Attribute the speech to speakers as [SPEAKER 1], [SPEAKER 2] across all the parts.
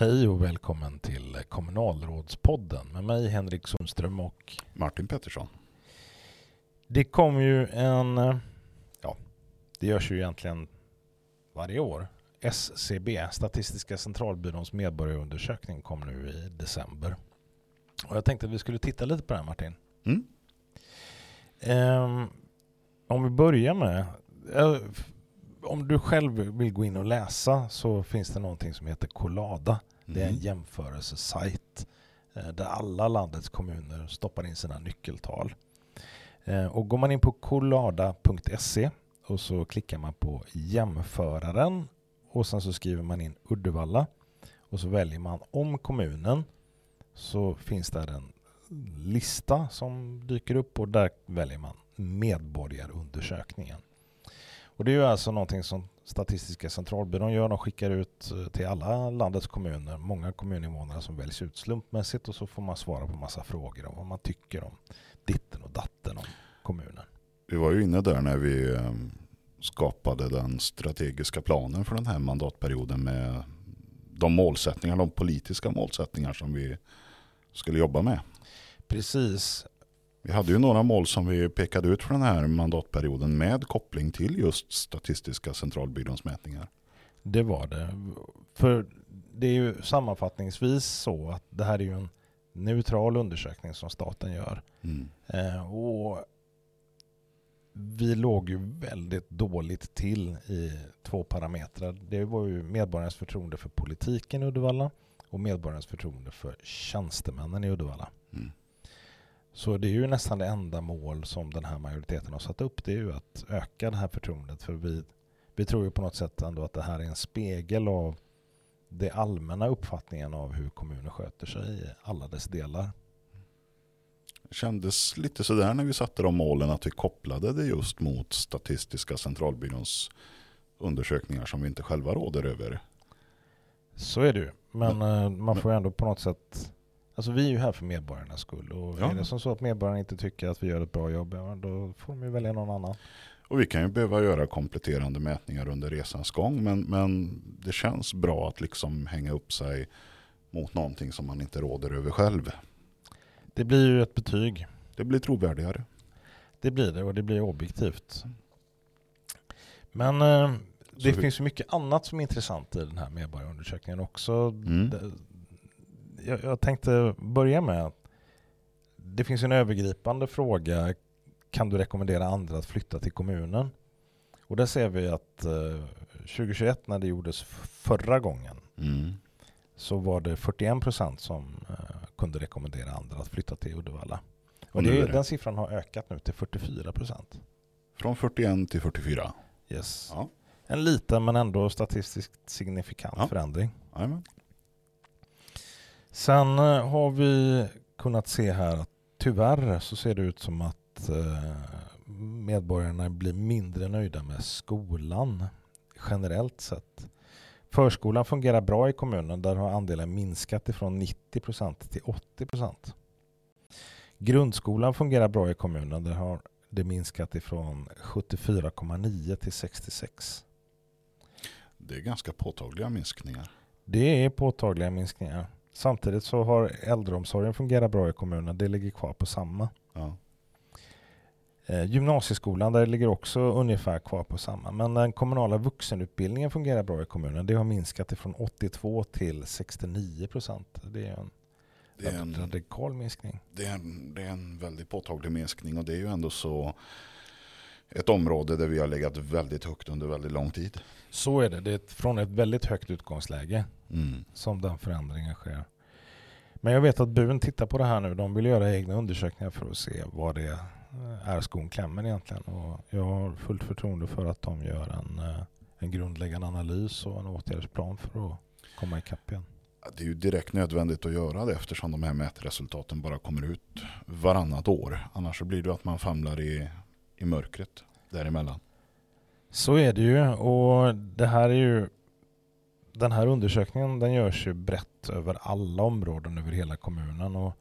[SPEAKER 1] Hej och välkommen till kommunalrådspodden med mig Henrik Sundström och
[SPEAKER 2] Martin Pettersson.
[SPEAKER 1] Det kom ju en, ja, det görs ju egentligen varje år. SCB, Statistiska centralbyråns medborgarundersökning, kom nu i december. Och jag tänkte att vi skulle titta lite på den Martin.
[SPEAKER 2] Mm.
[SPEAKER 1] Um, om vi börjar med, uh, om du själv vill gå in och läsa så finns det någonting som heter Collada. Det är en
[SPEAKER 2] Mm.
[SPEAKER 1] jämförelsesajt eh, där alla landets kommuner stoppar in sina nyckeltal. Eh, Och går man in på collada.se och så klickar man på jämföraren och sen så skriver man in Uddevalla och så väljer man om kommunen så finns där en lista som dyker upp och där väljer man medborgarundersökningen. Och det är ju alltså någonting som Statistiska centralbyrån gör. De skickar ut eh, till alla landets kommuner, många kommuninvånare som väljs ut slumpmässigt och så får man svara på massa frågor om vad man tycker om ditten och datten om kommunen.
[SPEAKER 2] Vi var ju inne där när vi eh, skapade den strategiska planen för den här mandatperioden med de målsättningar, de politiska målsättningar som vi skulle jobba med.
[SPEAKER 1] Precis.
[SPEAKER 2] Vi hade ju några mål som vi pekade ut för den här mandatperioden med koppling till just Statistiska centralbyråns mätningar.
[SPEAKER 1] Det var det. För det är ju sammanfattningsvis så att det här är ju en neutral undersökning som staten gör.
[SPEAKER 2] Mm.
[SPEAKER 1] Eh, och vi låg ju väldigt dåligt till i två parametrar. Det var ju medborgarnas förtroende för politiken i Uddevalla och medborgarnas förtroende för tjänstemännen i Uddevalla.
[SPEAKER 2] Mm.
[SPEAKER 1] Så det är ju nästan det enda mål som den här majoriteten har satt upp. Det är ju att öka det här förtroendet. För vi, vi tror ju på något sätt ändå att det här är en spegel av det allmänna uppfattningen av hur kommuner sköter sig i alla dess delar.
[SPEAKER 2] Det kändes lite sådär när vi satte de målen att vi kopplade det just mot Statistiska centralbyråns undersökningar som vi inte själva råder över.
[SPEAKER 1] Så är det ju. Men eh, man får ju ändå på något sätt... Alltså vi är ju här för medborgarnas skull. Och
[SPEAKER 2] Ja.
[SPEAKER 1] är det som så att medborgarna inte tycker att vi gör ett bra jobb, då får de ju välja någon annan.
[SPEAKER 2] Och vi kan ju behöva göra kompletterande mätningar under resans gång. Men, men det känns bra att liksom hänga upp sig mot någonting som man inte råder över själv.
[SPEAKER 1] Det blir ju ett betyg.
[SPEAKER 2] Det blir trovärdigare.
[SPEAKER 1] Det blir det och det blir objektivt. Men eh, det
[SPEAKER 2] vi-
[SPEAKER 1] finns ju mycket annat som är intressant i den här medborgarundersökningen också.
[SPEAKER 2] Mm.
[SPEAKER 1] Jag, jag tänkte börja med att det finns en övergripande fråga. Kan du rekommendera andra att flytta till kommunen? Och där ser vi att eh, 2021 när det gjordes förra gången
[SPEAKER 2] Mm.
[SPEAKER 1] så var det 41 procent som eh, kunde rekommendera andra att flytta till Uddevalla. Och det, den siffran har ökat nu till 44 procent.
[SPEAKER 2] Från 41 till 44.
[SPEAKER 1] Yes.
[SPEAKER 2] Ja.
[SPEAKER 1] En liten men ändå statistiskt signifikant
[SPEAKER 2] Ja.
[SPEAKER 1] förändring.
[SPEAKER 2] Jajamän.
[SPEAKER 1] Sen eh, har vi kunnat se här att tyvärr så ser det ut som att eh, medborgarna blir mindre nöjda med skolan generellt sett. Förskolan fungerar bra i kommunen. Där har andelen minskat ifrån 90 procent till 80 procent. Grundskolan fungerar bra i kommunen. Där har det minskat ifrån 74,9 till 66.
[SPEAKER 2] Det är ganska påtagliga minskningar.
[SPEAKER 1] Det är påtagliga minskningar. Samtidigt så har äldreomsorgen fungerat bra i kommunen. Det ligger kvar på samma.
[SPEAKER 2] Ja.
[SPEAKER 1] Eh, gymnasieskolan där ligger också ungefär kvar på samma. Men den kommunala vuxenutbildningen fungerar bra i kommunen. Det har minskat ifrån 82 till 69 procent. Det är en,
[SPEAKER 2] Det, är en,
[SPEAKER 1] radikal minskning.
[SPEAKER 2] det, är en, det är en väldigt påtaglig minskning och det är ju ändå så ett område där vi har legat väldigt högt under väldigt lång tid.
[SPEAKER 1] Så är det. Det är från ett väldigt högt utgångsläge
[SPEAKER 2] Mm.
[SPEAKER 1] som den förändringen sker. Men jag vet att BUN tittar på det här nu. De vill göra egna undersökningar för att se vad det är skon klämmer egentligen. Och jag har fullt förtroende för att de gör en, eh, en grundläggande analys och en åtgärdsplan för att komma ikapp igen.
[SPEAKER 2] Det är ju direkt nödvändigt att göra det eftersom de här mätresultaten bara kommer ut varannat år. Annars så blir det att man famlar i, i mörkret däremellan.
[SPEAKER 1] Så är det ju och det här är ju den här undersökningen den görs ju brett över alla områden över hela kommunen och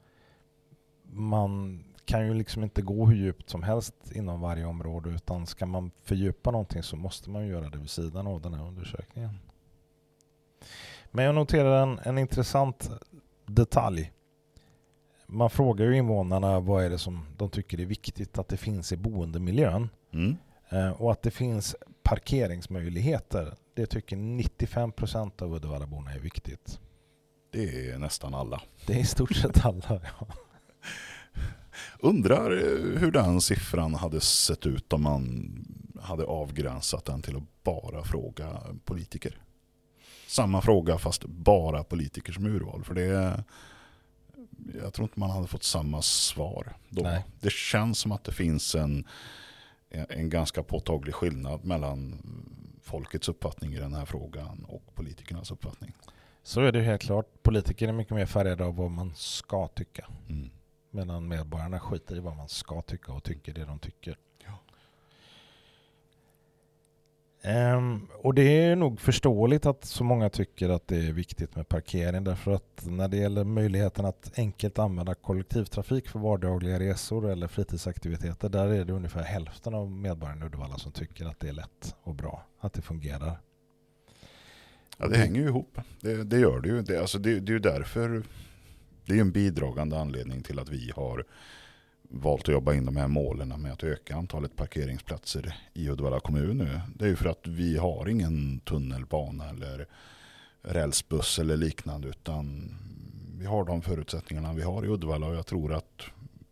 [SPEAKER 1] man kan ju liksom inte gå hur djupt som helst inom varje område utan ska man fördjupa någonting så måste man göra det vid sidan av den här undersökningen. Men jag noterar en, en intressant detalj. Man frågar ju invånarna vad är det som de tycker är viktigt att det finns i boendemiljön.
[SPEAKER 2] Mm.
[SPEAKER 1] Eh, och att det finns parkeringsmöjligheter. Det tycker 95 procent av Uddevallaborna är viktigt.
[SPEAKER 2] Det är nästan alla.
[SPEAKER 1] Det är i stort sett alla. Ja.
[SPEAKER 2] Undrar eh, hur den siffran hade sett ut om man hade avgränsat den till att bara fråga politiker. Samma fråga fast bara politiker som urval. För det jag tror inte man hade fått samma svar då.
[SPEAKER 1] Nej.
[SPEAKER 2] Det känns som att det finns en, en ganska påtaglig skillnad mellan folkets uppfattning i den här frågan och politikernas uppfattning.
[SPEAKER 1] Så är det helt klart. Politiker är mycket mer färgade av vad man ska tycka.
[SPEAKER 2] Mm.
[SPEAKER 1] Medan medborgarna skiter i vad man ska tycka och tycker det de tycker. Um, och det är nog förståeligt att så många tycker att det är viktigt med parkering därför att när det gäller möjligheten att enkelt använda kollektivtrafik för vardagliga resor eller fritidsaktiviteter där är det ungefär hälften av medborgarna i Uddevalla som tycker att det är lätt och bra, att det fungerar.
[SPEAKER 2] Ja, det hänger ju ihop. Det, det gör det ju. Det, alltså det, det är ju därför det är en bidragande anledning till att vi har valt att jobba in de här målen med att öka antalet parkeringsplatser i Uddevalla kommun nu. Det är ju för att vi har ingen tunnelbana eller rälsbuss eller liknande utan vi har de förutsättningarna vi har i Uddevalla och jag tror att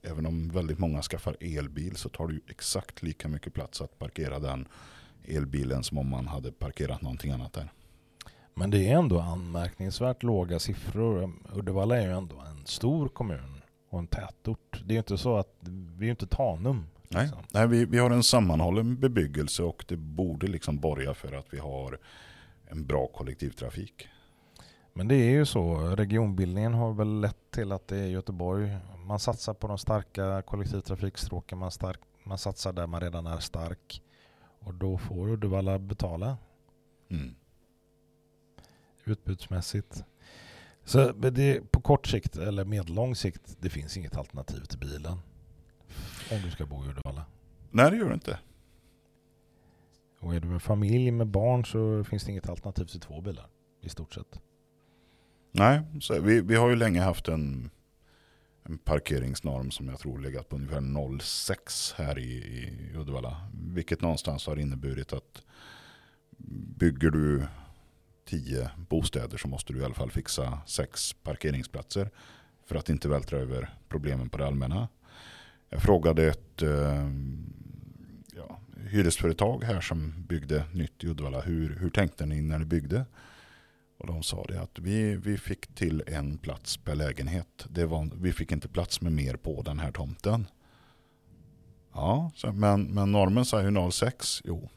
[SPEAKER 2] även om väldigt många skaffar elbil så tar det ju exakt lika mycket plats att parkera den elbilen som om man hade parkerat någonting annat där.
[SPEAKER 1] Men det är ändå anmärkningsvärt låga siffror. Uddevalla är ju ändå en stor kommun och en tätort. Det är ju inte så att vi är ju inte Tanum.
[SPEAKER 2] Nej,
[SPEAKER 1] liksom.
[SPEAKER 2] Nej vi, vi har en sammanhållen bebyggelse och det borde liksom borga för att vi har en bra kollektivtrafik.
[SPEAKER 1] Men det är ju så. Regionbildningen har väl lett till att det är Göteborg. Man satsar på de starka kollektivtrafikstråken. Man, stark, man satsar där man redan är stark. Och då får Uddevalla betala
[SPEAKER 2] Mm.
[SPEAKER 1] utbudsmässigt. Så det, på kort sikt eller medellång sikt, det finns inget alternativ till bilen. Om du ska bo i Uddevalla.
[SPEAKER 2] Nej, det gör det inte.
[SPEAKER 1] Och är du en familj med barn så finns det inget alternativ till två bilar. I stort sett.
[SPEAKER 2] Nej, så vi, vi har ju länge haft en, en parkeringsnorm som jag tror legat på ungefär 0,6 här i, i Uddevalla. Vilket någonstans har inneburit att bygger du tio bostäder så måste du i alla fall fixa sex parkeringsplatser för att inte vältra över problemen på det allmänna. Jag frågade ett eh, ja, hyresföretag här som byggde nytt i Uddevalla. Hur, hur tänkte ni när ni byggde? Och de sa det att vi, vi fick till en plats per lägenhet. Det var, vi fick inte plats med mer på den här tomten. Ja, men, men normen säger ju 06. Jo,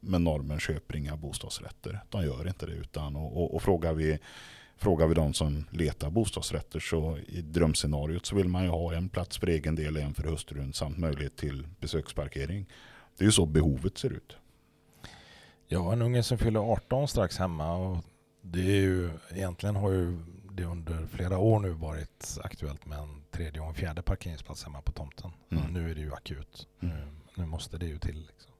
[SPEAKER 2] men normen köper inga bostadsrätter. De gör inte det. utan Och, och, och frågar, vi, frågar vi de som letar bostadsrätter så i drömscenariot så vill man ju ha en plats för egen del, en för hustrun samt möjlighet till besöksparkering. Det är ju så behovet ser ut.
[SPEAKER 1] Jag har en unge som fyller 18 strax hemma och det är ju, egentligen har ju det under flera år nu varit aktuellt med en tredje och en fjärde parkeringsplats hemma på tomten.
[SPEAKER 2] Mm.
[SPEAKER 1] Nu är det ju akut. Nu, nu måste det ju till. Liksom.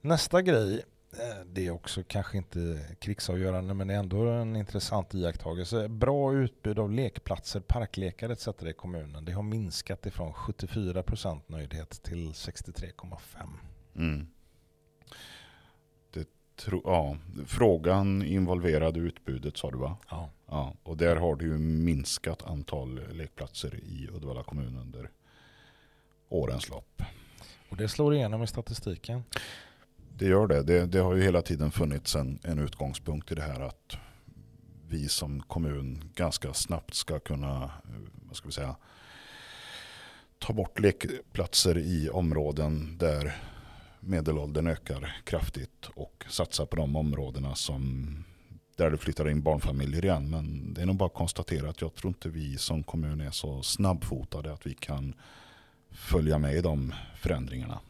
[SPEAKER 1] Nästa grej, eh, det är också kanske inte krigsavgörande men det är ändå en intressant iakttagelse. Bra utbud av lekplatser, parklekar etc. i kommunen. Det har minskat ifrån 74% nöjdhet till 63,5%.
[SPEAKER 2] Mm. Tro, ja, frågan involverade utbudet sa du va?
[SPEAKER 1] Ja.
[SPEAKER 2] Ja, och där har det ju minskat antal lekplatser i Uddevalla kommun under årens lopp.
[SPEAKER 1] Och det slår igenom i statistiken.
[SPEAKER 2] Det gör det. Det, det har ju hela tiden funnits en, en utgångspunkt i det här att vi som kommun ganska snabbt ska kunna, eh, vad ska vi säga, ta bort lekplatser i områden där medelåldern ökar kraftigt och satsa på de områdena som där det flyttar in barnfamiljer igen. Men det är nog bara att konstatera att jag tror inte vi som kommun är så snabbfotade att vi kan följa med i de förändringarna.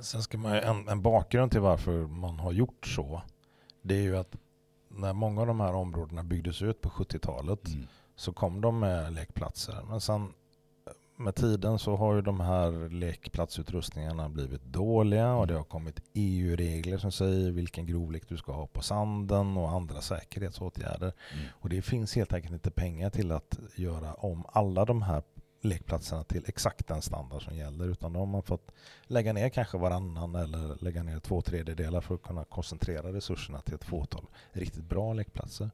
[SPEAKER 1] Sen ska man en, en bakgrund till varför man har gjort så. Det är ju att när många av de här områdena byggdes ut på 70-talet
[SPEAKER 2] Mm.
[SPEAKER 1] så kom de med lekplatser. Men sen med tiden så har ju de här lekplatsutrustningarna blivit dåliga och det har kommit EU-regler som säger vilken grovlek du ska ha på sanden och andra säkerhetsåtgärder. Mm. Och det finns helt enkelt inte pengar till att göra om alla de här lekplatserna till exakt den standard som gäller utan då har man fått lägga ner kanske varannan eller lägga ner två tredjedelar för att kunna koncentrera resurserna till ett fåtal riktigt bra lekplatser.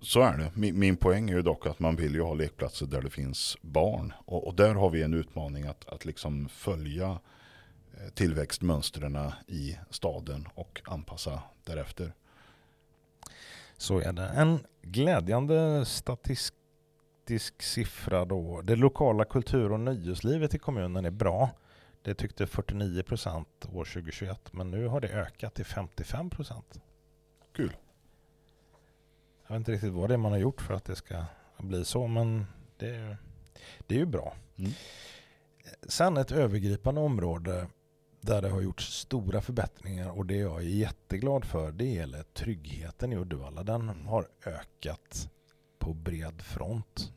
[SPEAKER 2] Så är det. Min, min, poäng är ju dock att man vill ju ha lekplatser där det finns barn. Och, och där har vi en utmaning att, att liksom följa eh, tillväxtmönstren i staden och anpassa därefter.
[SPEAKER 1] Så är det. En glädjande statistisk siffra då. Det lokala kultur och nöjeslivet i kommunen är bra. Det tyckte 49 procent år 2021 men nu har det ökat till 55 procent.
[SPEAKER 2] Kul.
[SPEAKER 1] Jag vet inte riktigt vad det är man har gjort för att det ska bli så, men det är, det är ju bra. Mm. Sen ett övergripande område där det har gjorts stora förbättringar och det jag är jätteglad för det gäller tryggheten i Uddevalla. Den har ökat på bred front.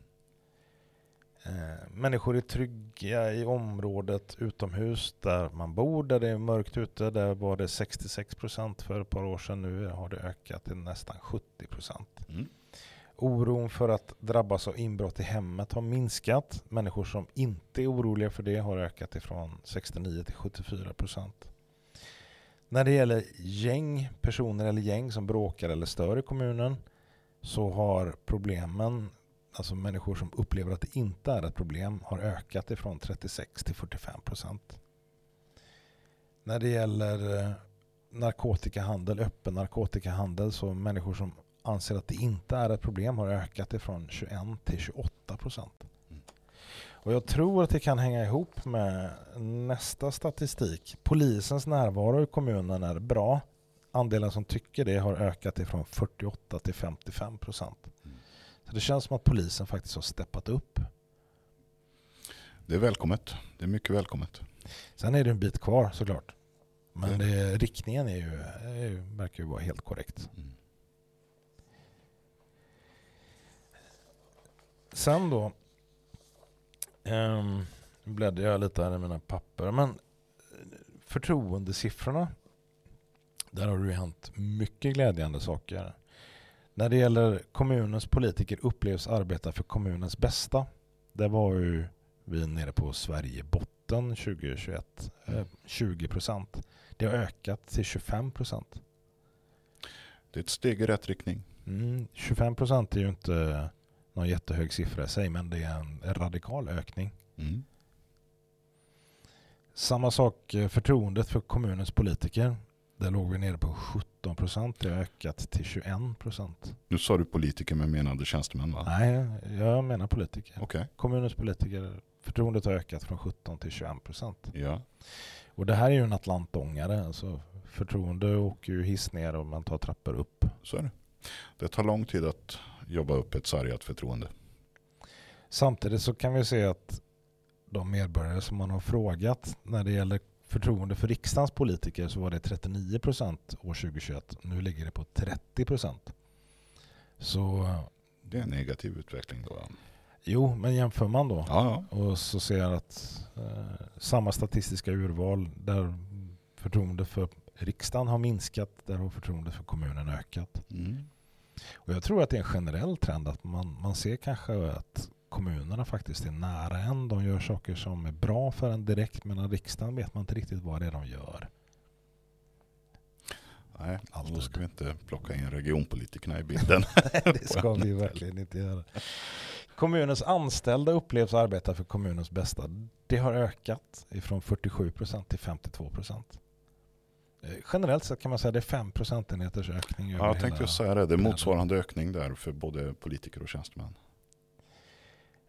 [SPEAKER 1] Eh, människor är trygga i området utomhus där man bor, där det är mörkt ute. Där var det 66 procent för ett par år sedan. Nu har det ökat till nästan 70 procent. Mm. Oron för att drabbas av inbrott i hemmet har minskat. Människor som inte är oroliga för det har ökat ifrån 69 till 74 procent. När det gäller gäng, personer eller gäng som bråkar eller stör i kommunen så har problemen alltså människor som upplever att det inte är ett problem, har ökat ifrån 36 till 45 procent. När det gäller eh, narkotikahandel, öppen narkotikahandel, så människor som anser att det inte är ett problem har ökat ifrån 21 till 28 procent. Och jag tror att det kan hänga ihop med nästa statistik. Polisens närvaro i kommunen är bra. Andelen som tycker det har ökat ifrån 48 till 55 procent. Så det känns som att polisen faktiskt har steppat upp.
[SPEAKER 2] Det är välkommet. Det är mycket välkommet.
[SPEAKER 1] Sen är det en bit kvar såklart. Men det, riktningen är ju, är, verkar ju vara helt korrekt. Mm. Sen då um, bläddrar jag lite här i mina papper. Men förtroendesiffrorna. Där har det ju hänt mycket glädjande saker. När det gäller kommunens politiker upplevs arbeta för kommunens bästa. Det var ju vi nere på Sverigebotten 2021. Eh, 20 procent. Det har ökat till 25 procent.
[SPEAKER 2] Det är ett steg i rätt riktning.
[SPEAKER 1] Mm, 25 procent är ju inte någon jättehög siffra i sig, men det är en radikal ökning. Mm. Samma sak eh, förtroendet för kommunens politiker. Där låg vi nere på 17 procent. Det har ökat till 21 procent.
[SPEAKER 2] Nu sa du politiker men menade tjänstemän va?
[SPEAKER 1] Nej, jag menar politiker.
[SPEAKER 2] Okay.
[SPEAKER 1] Kommunens politiker. Förtroendet har ökat från 17 till 21 procent.
[SPEAKER 2] Ja.
[SPEAKER 1] Och det här är ju en atlantångare. Alltså förtroende åker ju hiss ner och man tar trappor upp.
[SPEAKER 2] Så är det. Det tar lång tid att jobba upp ett sargat förtroende.
[SPEAKER 1] Samtidigt så kan vi se att de medborgare som man har frågat när det gäller förtroende för riksdagens politiker så var det 39 procent år 2021. Nu ligger det på 30 procent. Så...
[SPEAKER 2] Det är en negativ utveckling då?
[SPEAKER 1] Jo, men jämför man då
[SPEAKER 2] ja,
[SPEAKER 1] ja. och så ser jag att eh, samma statistiska urval där förtroende för riksdagen har minskat, där har förtroendet för kommunen ökat. Mm. Och jag tror att det är en generell trend att man, man ser kanske att kommunerna faktiskt är nära en. De gör saker som är bra för en direkt, men riksdagen vet man inte riktigt vad det är de gör.
[SPEAKER 2] Nej, Alltid. då ska vi inte plocka in regionpolitikerna i bilden.
[SPEAKER 1] det ska vi verkligen inte göra. Kommunens anställda upplevs arbeta för kommunens bästa. Det har ökat från 47 procent till 52 procent. Eh, generellt sett kan man säga att det är 5 procentenheters ökning.
[SPEAKER 2] Ja, jag tänkte säga det. Det är motsvarande ökning där för både politiker och tjänstemän.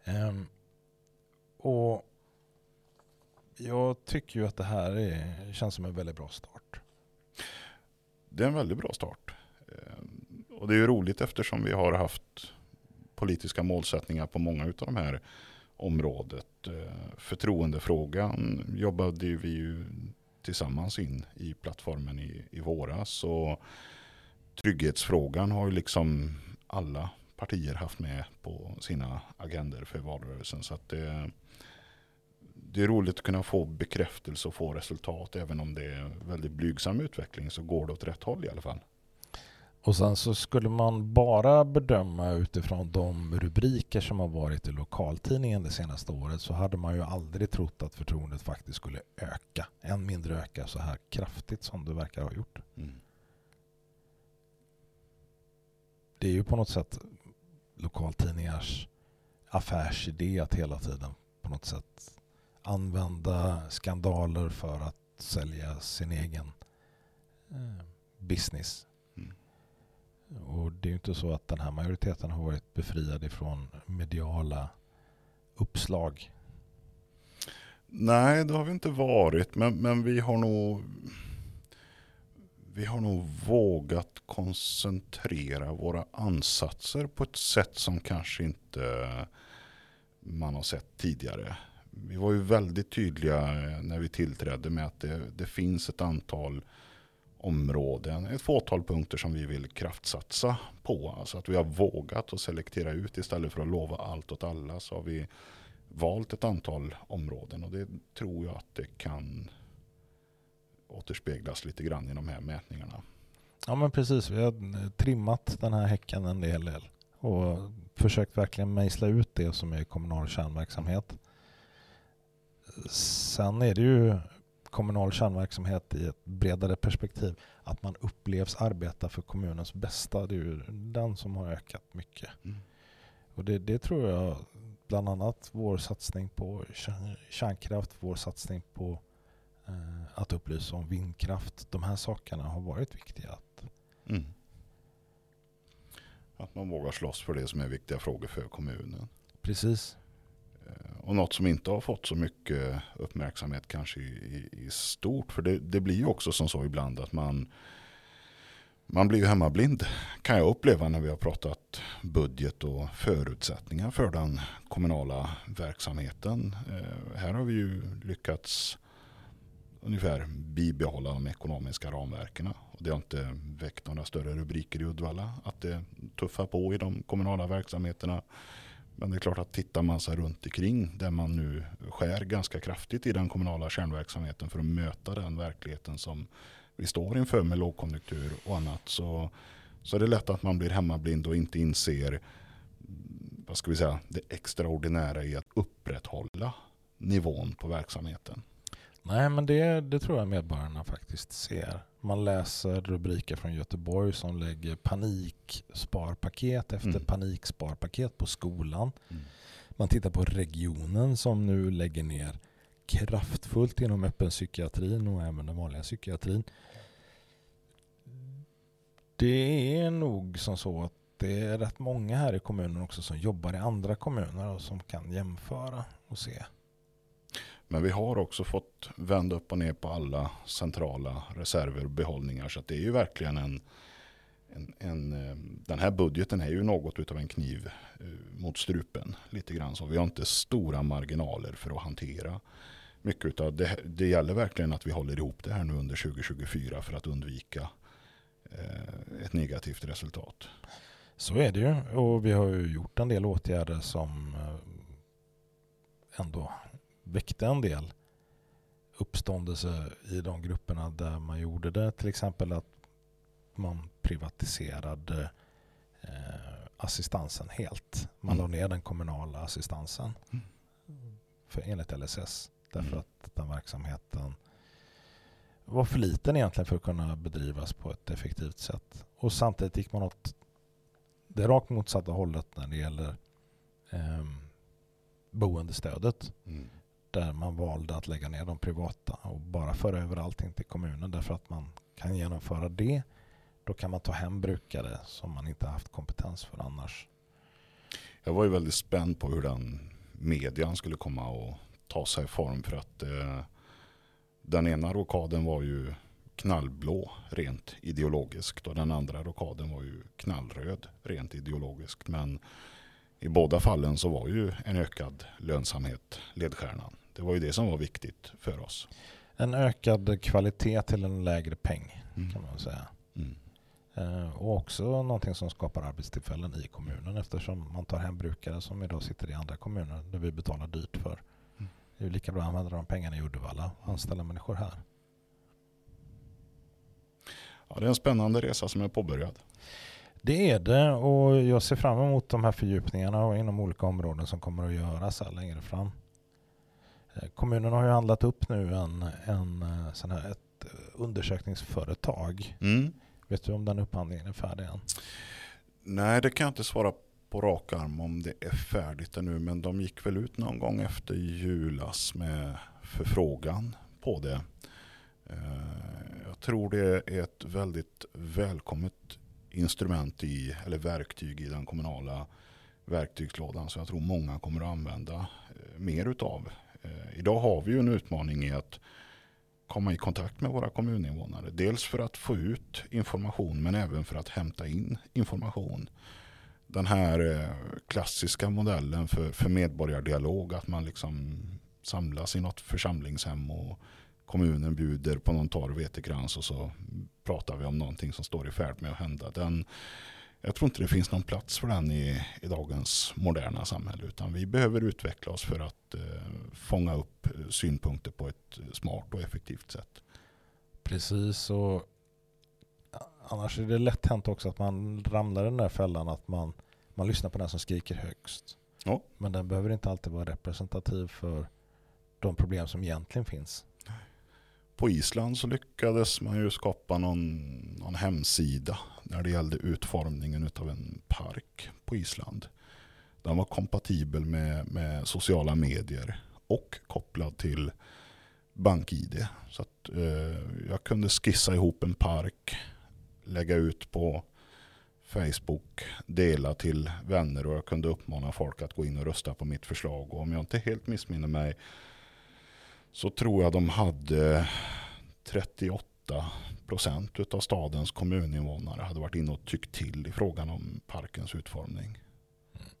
[SPEAKER 1] Um, och jag tycker ju att det här är, känns som en väldigt bra start.
[SPEAKER 2] Det är en väldigt bra start. Ehm, och det är ju roligt eftersom vi har haft politiska målsättningar på många av de här området. Ehm, förtroendefrågan jobbade vi ju tillsammans in i plattformen i, i våras. Och trygghetsfrågan har ju liksom alla partier haft med på sina agender för valrörelsen. Så att det, det är roligt att kunna få bekräftelse och få resultat. Även om det är väldigt blygsam utveckling så går det åt rätt håll i alla fall.
[SPEAKER 1] Och sen så skulle man bara bedöma utifrån de rubriker som har varit i lokaltidningen det senaste året så hade man ju aldrig trott att förtroendet faktiskt skulle öka. Än mindre öka så här kraftigt som det verkar ha gjort. Mm. Det är ju på något sätt lokaltidningars affärsidé att hela tiden på något sätt använda skandaler för att sälja sin egen eh, business. Mm. Och det är ju inte så att den här majoriteten har varit befriad ifrån mediala uppslag.
[SPEAKER 2] Nej, det har vi inte varit. Men, men vi har nog vi har nog vågat koncentrera våra ansatser på ett sätt som kanske inte man har sett tidigare. Vi var ju väldigt tydliga när vi tillträdde med att det, det finns ett antal områden, ett fåtal punkter som vi vill kraftsatsa på. Alltså att vi har vågat att selektera ut istället för att lova allt åt alla så har vi valt ett antal områden och det tror jag att det kan återspeglas lite grann i de här mätningarna.
[SPEAKER 1] Ja men precis, vi har trimmat den här häcken en del och försökt verkligen mejsla ut det som är kommunal kärnverksamhet. Sen är det ju kommunal kärnverksamhet i ett bredare perspektiv. Att man upplevs arbeta för kommunens bästa. Det är ju den som har ökat mycket. Mm. Och det, det, tror jag bland annat vår satsning på kärnkraft, vår satsning på eh, att upplysa om vindkraft. De här sakerna har varit viktiga. Att, mm.
[SPEAKER 2] att man vågar slåss för det som är viktiga frågor för kommunen.
[SPEAKER 1] Precis.
[SPEAKER 2] Eh, och något som inte har fått så mycket uppmärksamhet kanske i, i, i stort. För det, det, blir ju också som så ibland att man, man blir ju hemmablind. Kan jag uppleva när vi har pratat budget och förutsättningar för den kommunala verksamheten. Eh, här har vi ju lyckats ungefär bibehålla de ekonomiska ramverken. Och det har inte väckt några större rubriker i Uddevalla att det tuffar på i de kommunala verksamheterna. Men det är klart att tittar man sig runt omkring där man nu skär ganska kraftigt i den kommunala kärnverksamheten för att möta den verkligheten som vi står inför med lågkonjunktur och annat så, så är det lätt att man blir hemmablind och inte inser vad ska vi säga, det extraordinära i att upprätthålla nivån på verksamheten.
[SPEAKER 1] Nej, men det, det tror jag medborgarna faktiskt ser. Man läser rubriker från Göteborg som lägger paniksparpaket efter mm. paniksparpaket på skolan. Mm. Man tittar på regionen som nu lägger ner kraftfullt inom öppen psykiatrin och även den vanliga psykiatrin. Det är nog som så att det är rätt många här i kommunen också som jobbar i andra kommuner och som kan jämföra och se
[SPEAKER 2] men vi har också fått vända upp och ner på alla centrala reserver och behållningar. Så det är ju verkligen en, en, en, eh, den här budgeten är ju något av en kniv eh, mot strupen. Lite grann så. Vi har inte stora marginaler för att hantera mycket av det. Det gäller verkligen att vi håller ihop det här nu under 2024 för att undvika eh, ett negativt resultat.
[SPEAKER 1] Så är det ju och vi har ju gjort en del åtgärder som ändå väckte en del uppståndelse i de grupperna där man gjorde det. Till exempel att man privatiserade eh, assistansen helt. Man mm. la ner den kommunala assistansen mm. för, enligt LSS. Därför mm. att den verksamheten var för liten egentligen för att kunna bedrivas på ett effektivt sätt. Och samtidigt gick man åt det rakt motsatta hållet när det gäller eh, boendestödet. Mm där man valde att lägga ner de privata och bara föra över allting till kommunen därför att man kan genomföra det. Då kan man ta hem brukare som man inte haft kompetens för annars.
[SPEAKER 2] Jag var ju väldigt spänd på hur den median skulle komma och ta sig form för att eh, den ena rokaden var ju knallblå rent ideologiskt och den andra rokaden var ju knallröd rent ideologiskt. Men i båda fallen så var ju en ökad lönsamhet ledstjärnan. Det var ju det som var viktigt för oss.
[SPEAKER 1] En ökad kvalitet till en lägre peng mm. kan man säga. Mm. Eh, och också någonting som skapar arbetstillfällen i kommunen eftersom man tar hem brukare som idag sitter i andra kommuner där vi betalar dyrt för. Mm. Det är lika bra att använda de pengarna i Uddevalla och anställa människor här.
[SPEAKER 2] Ja, det är en spännande resa som är påbörjad.
[SPEAKER 1] Det är det och jag ser fram emot de här fördjupningarna inom olika områden som kommer att göras här längre fram. Eh, kommunen har ju handlat upp nu en, en eh, sån här, ett undersökningsföretag. Mm. Vet du om den upphandlingen är färdig än?
[SPEAKER 2] Nej, det kan jag inte svara på rak arm om det är färdigt ännu. Men de gick väl ut någon gång efter julas med förfrågan på det. Eh, jag tror det är ett väldigt välkommet instrument i, eller verktyg i den kommunala verktygslådan. Så jag tror många kommer att använda eh, mer utav. Eh, idag har vi ju en utmaning i att komma i kontakt med våra kommuninvånare. Dels för att få ut information men även för att hämta in information. Den här eh, klassiska modellen för, för medborgardialog, att man liksom samlas i något församlingshem och kommunen bjuder på någon torr vetekrans och så pratar vi om någonting som står i färd med att hända. Den, jag tror inte det finns någon plats för den i, i dagens moderna samhälle utan vi behöver utveckla oss för att eh, fånga upp synpunkter på ett smart och effektivt sätt.
[SPEAKER 1] Precis och annars är det lätt hänt också att man ramlar i den där fällan att man, man lyssnar på den som skriker högst. Ja. Men den behöver inte alltid vara representativ för de problem som egentligen finns
[SPEAKER 2] på Island så lyckades man ju skapa någon, någon hemsida när det gällde utformningen av en park på Island. Den var kompatibel med, med sociala medier och kopplad till BankID. Så att, eh, jag kunde skissa ihop en park, lägga ut på Facebook, dela till vänner och jag kunde uppmana folk att gå in och rösta på mitt förslag. Och om jag inte helt missminner mig så tror jag de hade 38 procent av stadens kommuninvånare hade varit inne och tyckt till i frågan om parkens utformning.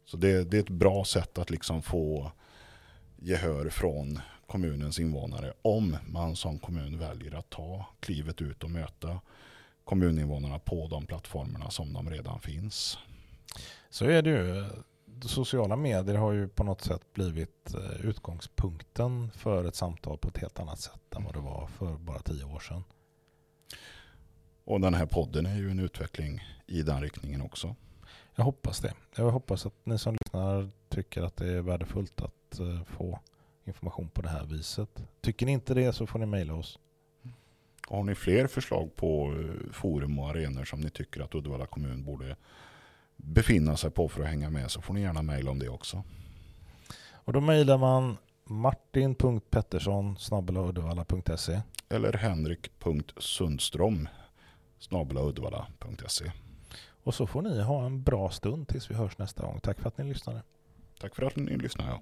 [SPEAKER 2] Så det, det är ett bra sätt att liksom få gehör från kommunens invånare om man som kommun väljer att ta klivet ut och möta kommuninvånarna på de plattformarna som de redan finns.
[SPEAKER 1] Så är det ju sociala medier har ju på något sätt blivit eh, utgångspunkten för ett samtal på ett helt annat sätt än vad det var för bara tio år sedan.
[SPEAKER 2] Och den här podden är ju en utveckling i den riktningen också.
[SPEAKER 1] Jag hoppas det. Jag hoppas att ni som lyssnar tycker att det är värdefullt att eh, få information på det här viset. Tycker ni inte det så får ni mejla oss.
[SPEAKER 2] Har ni fler förslag på eh, forum och arenor som ni tycker att Uddevalla kommun borde befinna sig på för att hänga med så får ni gärna mejla om det också.
[SPEAKER 1] Och då mejlar man martin.pettersson
[SPEAKER 2] eller henrik.sundström uddevalla.se
[SPEAKER 1] Och så får ni ha en bra stund tills vi hörs nästa gång. Tack för att ni lyssnade.
[SPEAKER 2] Tack för att ni lyssnade. Ja.